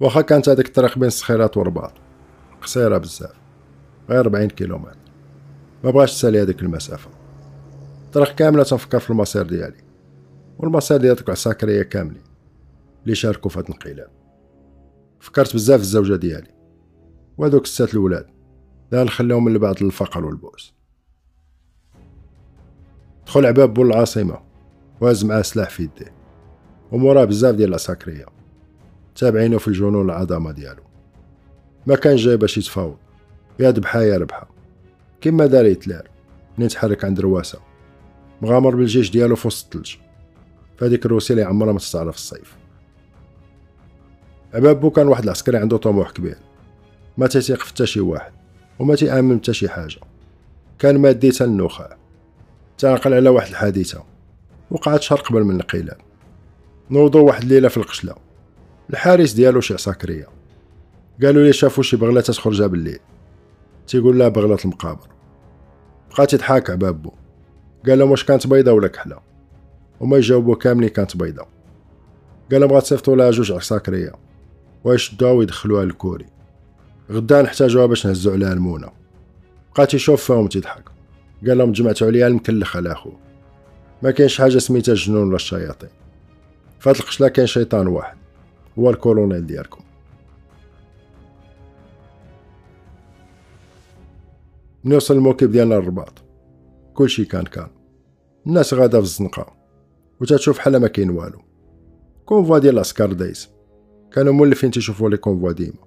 واخا كانت هذيك الطريق بين الصخيرات والرباط. قصيرة بزاف غير 40 كيلومتر. ما بغاش تسالي هذيك المسافة. الطريق كامله تنفكر في المصير ديالي. والمصير ديال دوك العساكرية كاملين اللي شاركوا في هاد الانقلاب. فكرت بزاف في الزوجة ديالي. وهذوك السات الولاد. لا نخليهم من بعد الفقر والبؤس. دخل عباب بول العاصمة. وهز معاه سلاح في يديه. وموراه بزاف ديال العساكرية. تابعينو في الجنون العظمة ديالو. ما كان جاي باش يتفاوض. يا ذبحها يا ربحها كيما دار هتلر منين تحرك عند رواسه. مغامر بالجيش ديالو في وسط الثلج. فهاديك الروسيا اللي عمرها ما تستعرف الصيف. عبابو كان واحد العسكري عنده طموح كبير. ما تيثيق في شي واحد. وما تيأمن حتى شي حاجة. كان مادية النخاع تعقل على واحد الحادثة. وقعت شهر قبل من الانقلاب نوضو واحد الليلة في القشلة. الحارس ديالو شي عساكريه قالوا لي شافوا شي بغلة تخرجها بالليل تيقول لها بغلة المقابر. بقى تضحك عبابو قال لهم واش كانت بيضة ولا كحلة؟ وما يجاوبوا كاملين كانت بيضة. قال لهم غتصيفطوا لها جوج عساكريه ويشدوها ويدخلوها للكوري. غدا نحتاجوها باش نهزو عليها المونة. بقى تيشوف فيهم تيضحك قال لهم جمعتوا عليها المكلخ على أخوه. ما كاينش حاجة سميتها الجنون ولا الشياطين. فهاد القشلة كاين شيطان واحد. هو الكولونيل ديالكم. من الموكب ديالنا للرباط. كلشي كان كان. الناس غادا في الزنقة. وتتشوف حالا ما كاين والو. convoi ديال العسكر دايز كانوا مولفين تيشوفوا les convois ديما.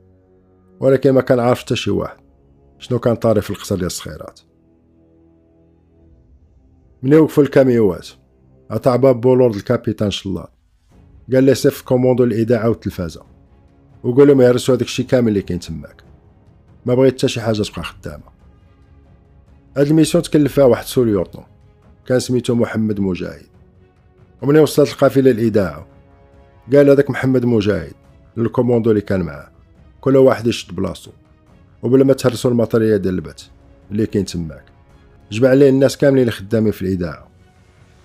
ولكن ما كان عارف حتى شي واحد. شنو كان طاري في القصر ديال الصخيرات. من وقفوا ال camionات. عطا باب بولو رد الكابيتان شلاط. قال لي سير ف commando الإذاعة والتلفازة. وقول لهم يهرسوا هذاك الشيء كامل اللي كاين تماك. ما بغيت حتى شي حاجة تبقى خدامة. هاد ال mission تكلف فيها واحد sous-lieutenant كان سميتو محمد مجاهد. ومن وصلت القافلة الإذاعة؟ قال هذاك محمد مجاهد لل commando اللي كان معاه. كل واحد يشد بلاصتو وبلا ما تهرسوا ال matériel ديال البث اللي كاين تماك. جمع عليه الناس كاملين اللي خدامين في الإذاعة.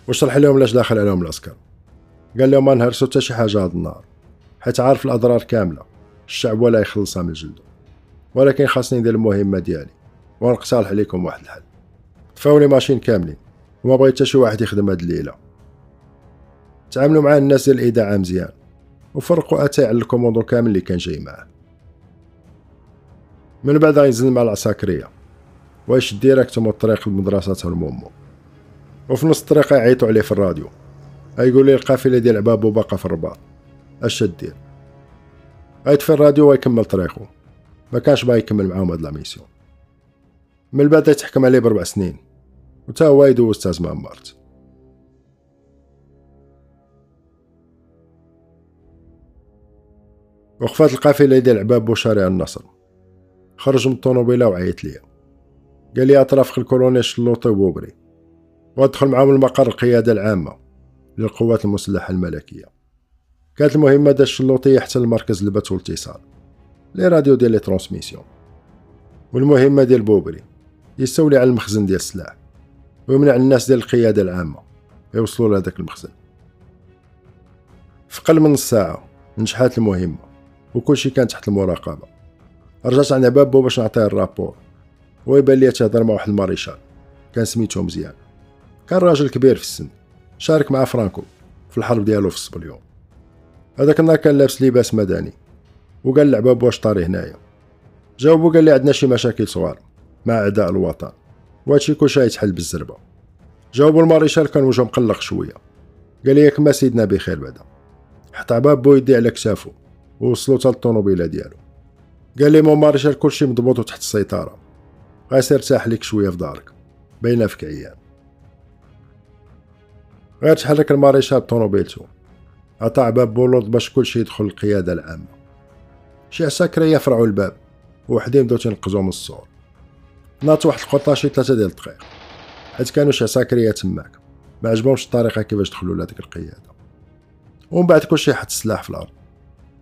وشرح لهم لاش داخل عليهم العسكر. قال لهم ما نهرسوا حتى شي حاجة هاد النهار. حيت عارف الأضرار كاملة. الشعب ولا يخلصها من جلده. ولكن خاصني ندير المهمة ديالي. ونقترح عليكم واحد الحل. طفاو les machines كاملين. وما بغيت حتى شي واحد يخدم هاد الليلة. تعاملوا مع الناس ديال الاذاعه مزيان. وفرقوا أتاي على ال commando كامل اللي كان جاي معاه. من بعد غينزل مع العساكرية. ويشد directement الطريق لمدرسة المومو. وفي نص الطريق يعيطوا عليه في الراديو. يقول لي القافله ديال عبابو باقا في الرباط. اش دير غيطفي الراديو ويكمل طريقه. ما كانش باغي يكمل معاهم هاد la mission من بعد يتحكم عليه بربع سنين. وتا هو يدوز تازمامارت وقفات القافله ديال عبابو شارع النصر. خرج من الطوموبيلة وعيط ليا قال لي أطراف الكولونيل شلوطي وبوبري. وأدخل معاهم المقر القيادة العامة. للقوات المسلحة الملكية. كانت المهمة ديال الشلوطية حتى المركز البث والاتصال les radios ديال les transmissions. والمهمة ديال عبابو يستولي على المخزن ديال السلاح ويمنع الناس ديال القيادة العامة يوصلوا لهذاك المخزن. في قل من نص ساعة نجحات المهمة وكلشي كان تحت المراقبة. رجعت عند عبابو باش نعطيه ال rapport ويبان لي تهضر مع واحد الماريشال كان سميتو مزيان. كان راجل كبير في السن. شارك مع فرانكو في الحرب ديالو في الصبليون هذاك النهار كان لابس لباس مدني وقال لعبابو واش طاري هنايا. جاوبو قال لي عندنا شي مشاكل صغار مع أعداء الوطن وهادشي كلشي يتحل بالزربة. جاوبو الماريشال كان وجهه مقلق شوية. قال لي ياك ما سيدنا بخير بعدا. حط عبابو يديه على كتافو ووصلو حتى للطونوبيله ديالو. قال لي mon maréchal كلشي مضبوط وتحت السيطرة. غير ارتاح ليك شوية في دارك باينه فيك عيان غير تحرك الماريشال بطونوبيلتو عطى عبابو l'ordre باش كلشي يدخل القيادة العامة. شي عساكر يفرعوا الباب وحدين بداو تنقزو من السور ناط واحد القطة شي ثلاثة ديال الدقائق. حيت كانوا شي عساكرية تماك ما عجبهمش الطريقة كيفاش دخلوا لهاديك القيادة. ومن بعد كلشي حط السلاح في الأرض.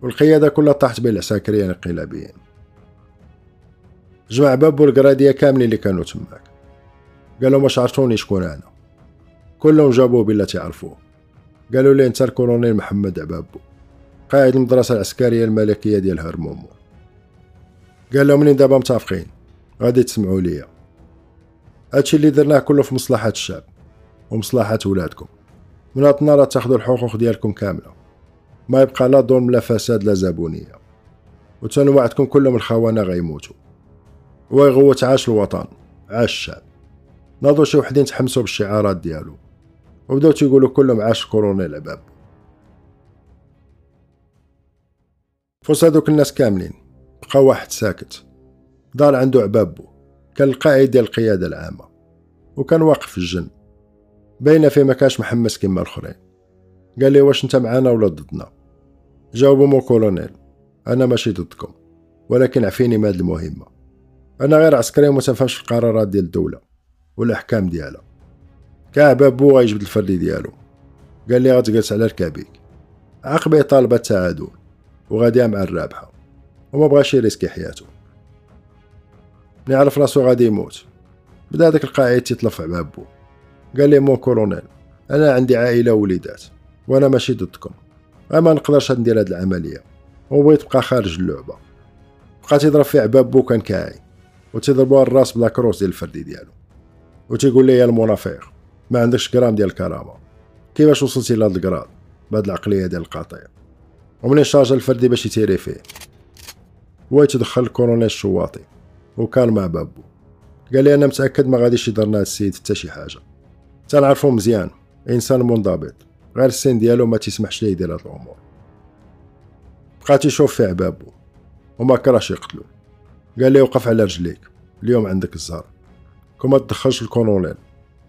والقيادة كلها طاحت بين العساكرية الانقلابيين جمع عبابو القرادية كاملين اللي كانوا تماك. قالوا ما عرفتوني شكون أنا. كلهم جابوه بلا تعرفوه. قالوا لي انت الكولونيل محمد عبابو قائد المدرسة العسكرية الملكية ديال هرمومو. قال لهم منين دابا متفقين غادي تسمعوا ليا. هادشي اللي درناه كله في مصلحة الشعب ومصلحة ولادكم. من هاد النهار تاخدوا الحقوق ديالكم كاملة. ما يبقى لا ظلم لا فساد لا زبونية وعدكم كلهم الخونة غيموتوا. ويغوت عاش الوطن عاش الشعب. ناضوا شي وحدين تحمسوا بالشعارات ديالو. وبداو تيقولوا كلهم عاش الكورونيل عباب فوسط هادوك الناس كاملين بقى واحد ساكت دار عنده عبابو كان القائد ديال القيادة العامة وكان واقف في الجنب. باينة فيه مكاش محمس كيما الآخرين. قال لي واش أنت معانا ولا ضدنا؟ جاوبو mon colonel أنا ماشي ضدكم ولكن عفيني من هاد المهمة. أنا غير عسكري وما تنفهمش في القرارات ديال الدولة والأحكام ديالها. كاع بابو غيجبد الفردي ديالو. قال لي غتجلس على ركابيك عقبي طالبة التعادل. وغادي مع الرابحة. وما بغاش يريسكي حياته. نعرف راسو غادي يموت. بدا داك القائد تيطلف على بابو قال لي مون كولونيل. أنا عندي عائلة ووليدات وأنا ماشي ضدكم. ما نقدرش ندير هاد العملية. وبغيت تبقى خارج اللعبة. بقى تيضرب في عبابو كان كاعي. وتيضربو للراس ب la crosse ديال الفردي ديالو. وتيقول لي يا المنافق. ما عندكش غرام ديال الكرامه كيفاش وصلتي لهاد ال grade بهاد العقلية ديال القاطع ومنين شارجا الفردي باش يتيري فيه؟ هو يتدخل الكورونيل الشواطي وكان مع عبابو. قال لي أنا متأكد ما غاديش يضرنا هاد السيد حتى شي حاجة. تنعرفو مزيان. إنسان منضبط. غير السن ديالو ما تسمحش ليه يدير هاد الأمور. بقى تيشوف في عبابو وما كراش يقتلو. قال لي وقف على رجليك. اليوم عندك الزهر. كون تدخلش الكولونيل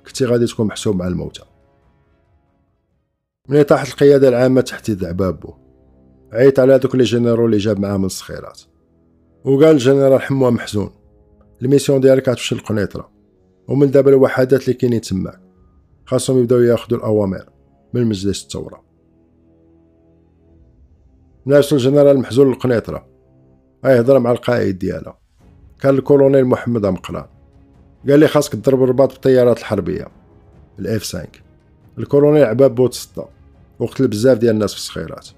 كنتي غادي تكون محسوب مع الموتى. ملي طاحت القيادة العامة تحت يد عبابو عيط على دوك les généraux اللي جاب معاه من الصخيرات. وقال الجنرال حموه محزون. ال mission ديالك غتمشي للقنيطرة. ومن دابا الوحدات اللي كاينين تماك. خاصهم يبداو ياخدو الأوامر من مجلس الثورة. ناس الجنرال محزون للقنيطرة. غيهضر مع القائد ديالها. كان الكولونيل محمد أمقران قال لي خاصك تضرب الرباط بالطيارات الحربية ال F5 الكولونيل عبابو تسطا وقتل بزاف ديال الناس في الصخيرات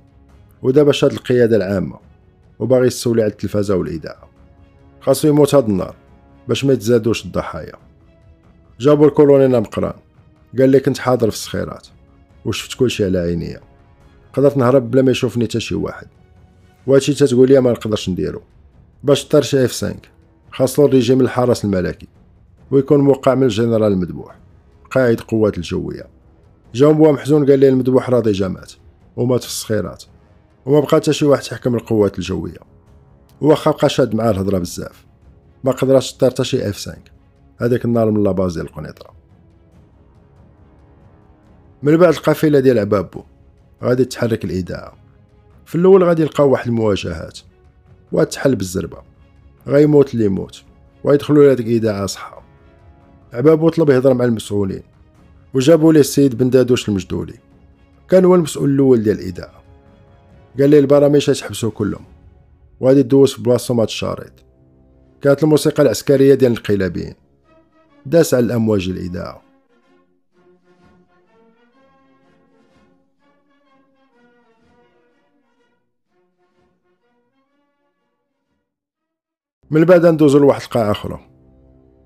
ودابا شاد القيادة العامة. وباغي يستولي على التلفازة والإذاعة خاصو يموت هاد النهار باش ما يتزادوش الضحايا. جاوبو الكولونيل مقران. قال لي كنت حاضر في الصخيرات وشفت كلشي على عينيا. قدرت نهرب بلا ما يشوفني حتى شي واحد. وهادشي تتقول لي ما نقدرش نديرو. باش طير شي F5 خاصو الريجيم الحرس الملكي. ويكون موقع من الجنرال المذبوح. قائد قوات الجوية. جاوب محزون قال لي المذبوح راضي جا مات ومات في الصخيرات وما بقى حتى شي واحد يحكم القوات الجوية. واخا بقى شاد معاه الهضرة بزاف. ما قدرش طير حتى شي اف 5 هذاك النهار من لاباز ديال القنيطرة. من بعد القافلة ديال عبابو غادي تحرك الاذاعه في الأول غادي يلقاو واحد المواجهات. وتحل بالزربة. غيموت اللي يموت. ويدخلوا لهاديك الاذاعه صحه عبابو طلب يهضر مع المسؤولين. وجابوا ليه السيد بن دادوش المجدولي. كان هو المسؤول الأول ديال الاذاعه قال لي البرامج تحبسوا كلهم. وغادي تدوز في بلاصتهم هاد الشريط. كانت الموسيقى العسكرية ديال الانقلابيين. داس على الأمواج الاذاعه من بعد ندوزو لواحد القاعة أخرى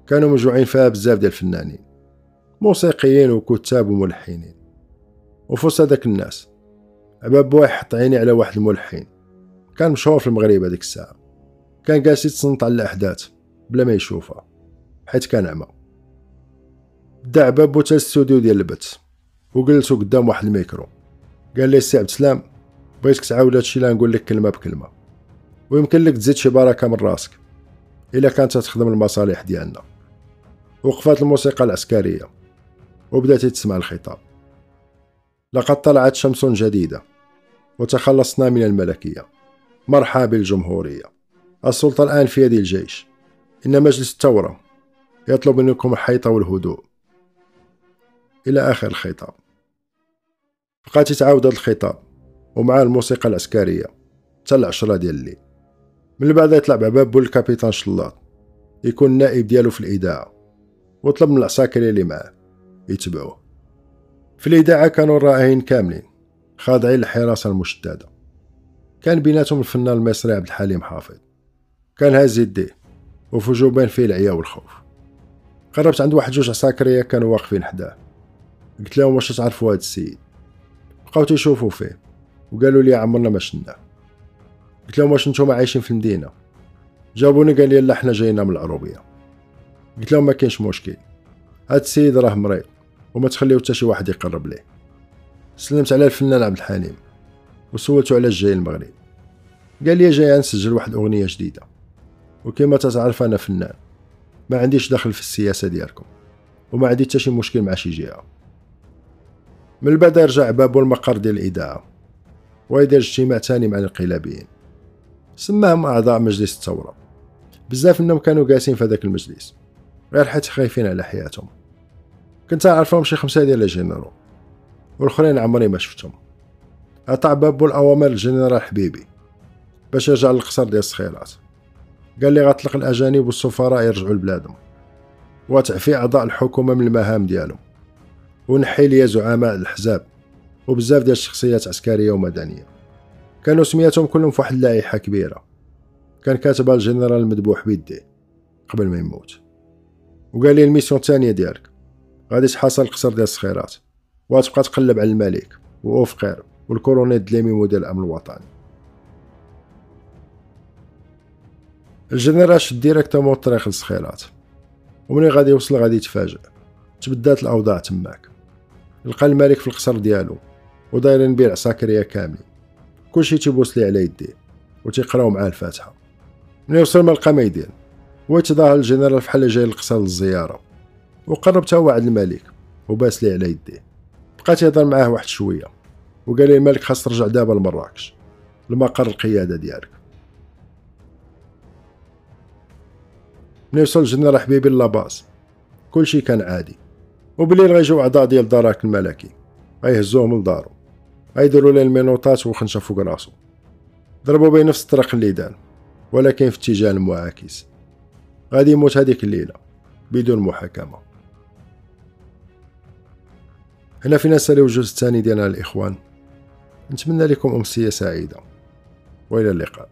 كانوا مجموعين فيها بزاف ديال الفنانين موسيقيين وكتاب وملحنين. وفي وسط هذاك الناس عبابو حط عينيه على واحد الملحن. كان مشهور في المغرب هذيك الساعة. كان جالس يتصنت على الأحداث بلا ما يشوفها حيت كان أعمى دا عبابو الاستوديو ديال البث وجلسو قدام واحد الميكرو. قال لي السي عبد السلام بغيتك تعاود هادشي لا نقول لك كلمة بكلمة. ويمكن لك تزيد شي بركة من راسك إلا كانت تخدم المصالح ديالنا. وقفات الموسيقى العسكرية وبدأت تسمع الخطاب. لقد طلعت شمس جديدة وتخلصنا من الملكية. مرحبا بالجمهورية. السلطة الآن في يد الجيش. إن مجلس الثورة يطلب منكم الحيطة والهدوء. إلى آخر الخطاب. بقات تعاود هذا الخطاب ومع الموسيقى العسكرية حتى العشرة ديال الليل. من بعد يطلع بعباب بول الكابيتان شلاط يكون النائب ديالو في الإذاعة وطلب من العساكر اللي معاه يتبعوه. في الإذاعة كانوا الرائعين كاملين خاضعين للحراسة المشددة. كان بيناتهم الفنان المصري عبد الحليم حافظ. كان هاز يديه وفي جوبان فيه العيا والخوف. قربت عند واحد جوج عساكرية كانوا واقفين حداه. قلت لهم واش تعرفوا هاد السيد؟ بقاو تيشوفوا فيه وقالوا لي عمرنا ما شناه قلت لهم واش نتوما عايشين في المدينة؟ جاوبوني قال لي لا حنا جايين من العروبية. قلت لهم ما كاينش مشكل. هاد السيد راه مريض وما تخليو حتى شي واحد يقرب ليه. سلمت على الفنان عبد الحليم وسولته علاش جاي المغرب قال لي جاي نسجل واحد أغنية جديدة. وكما تتعرف أنا فنان. ما عنديش دخل في السياسة ديالكم. وما عندي حتى شي مشكل مع شي جهة. من بعد رجع بابو المقر ديال الاذاعه ويدير اجتماع تاني مع الانقلابيين. سماهم أعضاء مجلس الثورة. بزاف منهم كانوا جالسين في هذاك المجلس. غير حيت خايفين على حياتهم. كنت عارفهم شي خمسة ديال الجنرال والآخرين عمري ما شفتهم. عطا بابو الأوامر الجنرال حبيبي باش يرجع للقصر ديال السخيرات قال لي غطلق الأجانب والسفراء يرجعوا لبلادهم وتعفي أعضاء الحكومة من المهام ديالهم. ونحي لي زعماء الأحزاب وبزاف ديال الشخصيات عسكرية ومدنية. كانوا سمياتهم كلهم في واحد اللائحة كبيرة. كان كاتبها الجنرال المذبوح بيديه قبل ما يموت. وقال لي ال mission الثانية ديالك. غادي تحاصر القصر ديال الصخيرات. وغتبقى تقلب على الملك واوفقير والكورونيل دليمي ديال الأمن الوطني. الجنرال شد directement الطريق للصخيرات ومني غادي يوصل غادي يتفاجئ. تبدات الأوضاع تماك. لقى الملك في القصر ديالو ودايرين بيه العساكريه كاملين. كلشي تيبوس لي على يديه وتيقراو معاه الفاتحة. ملي وصل ما لقى ما يدير هو تظاهر الجنرال فحال جاي للقصر للزياره وقرب تا وعد الملك وباس لي على يديه. بقى تيهضر معاه واحد شوية. وقال لي الملك خاص ترجع دابا لمراكش. لمقر القيادة ديالك. ملي وصل الجنرال حبيبي لاباس كلشي كان عادي. وبالليل غيجيو أعضاء ديال دراك الملكي. غيهزوهم لدارو. غيديروا ليه المينوطات وخنشه فوق راسو ضربوا بيه نفس الطريق اللي دار. ولكن في اتجاه المعاكس. غادي يموت هذيك الليلة بدون محاكمة. هنا فينا نساليو الجزء الثاني ديالنا الإخوان. نتمنى لكم أمسية سعيدة. وإلى اللقاء.